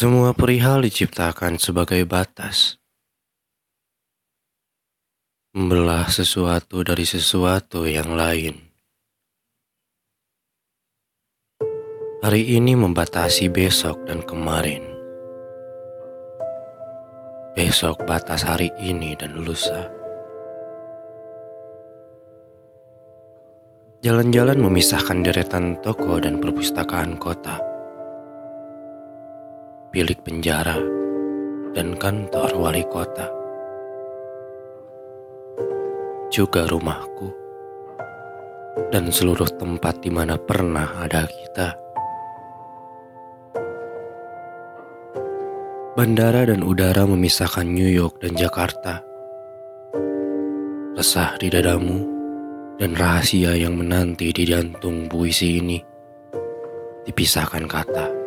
Semua perihal diciptakan sebagai batas. Membelah sesuatu dari sesuatu yang lain. Hari ini membatasi besok dan kemarin. Besok batas hari ini dan lusa. Jalan-jalan memisahkan deretan toko dan perpustakaan kota. Bilik penjara dan kantor wali kota. Juga rumahku. Dan seluruh tempat di mana pernah ada kita. Bandara dan udara memisahkan New York dan Jakarta. Resah di dadamu dan rahasia yang menanti di jantung puisi ini dipisahkan kata.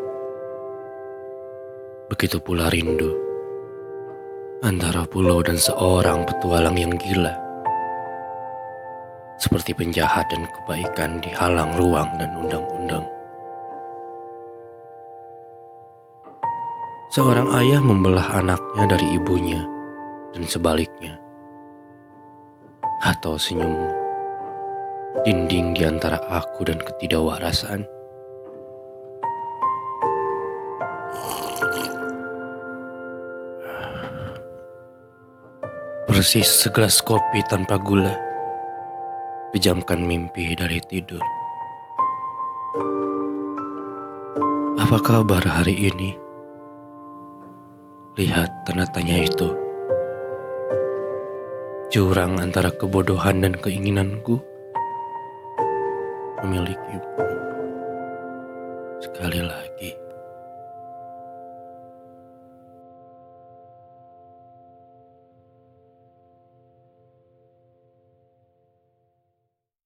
Begitu pula rindu antara pulau dan seorang petualang yang gila. Seperti penjahat dan kebaikan dihalang ruang dan undang-undang. Seorang ayah membelah anaknya dari ibunya dan sebaliknya. Atau senyummu dinding di antara aku dan ketidakwarasan. Persis segelas kopi tanpa gula, pejamkan mimpi dari tidur. Apa kabar hari ini? Lihat tanda tanya itu. Jurang antara kebodohan dan keinginanku memilikimu sekali lagi.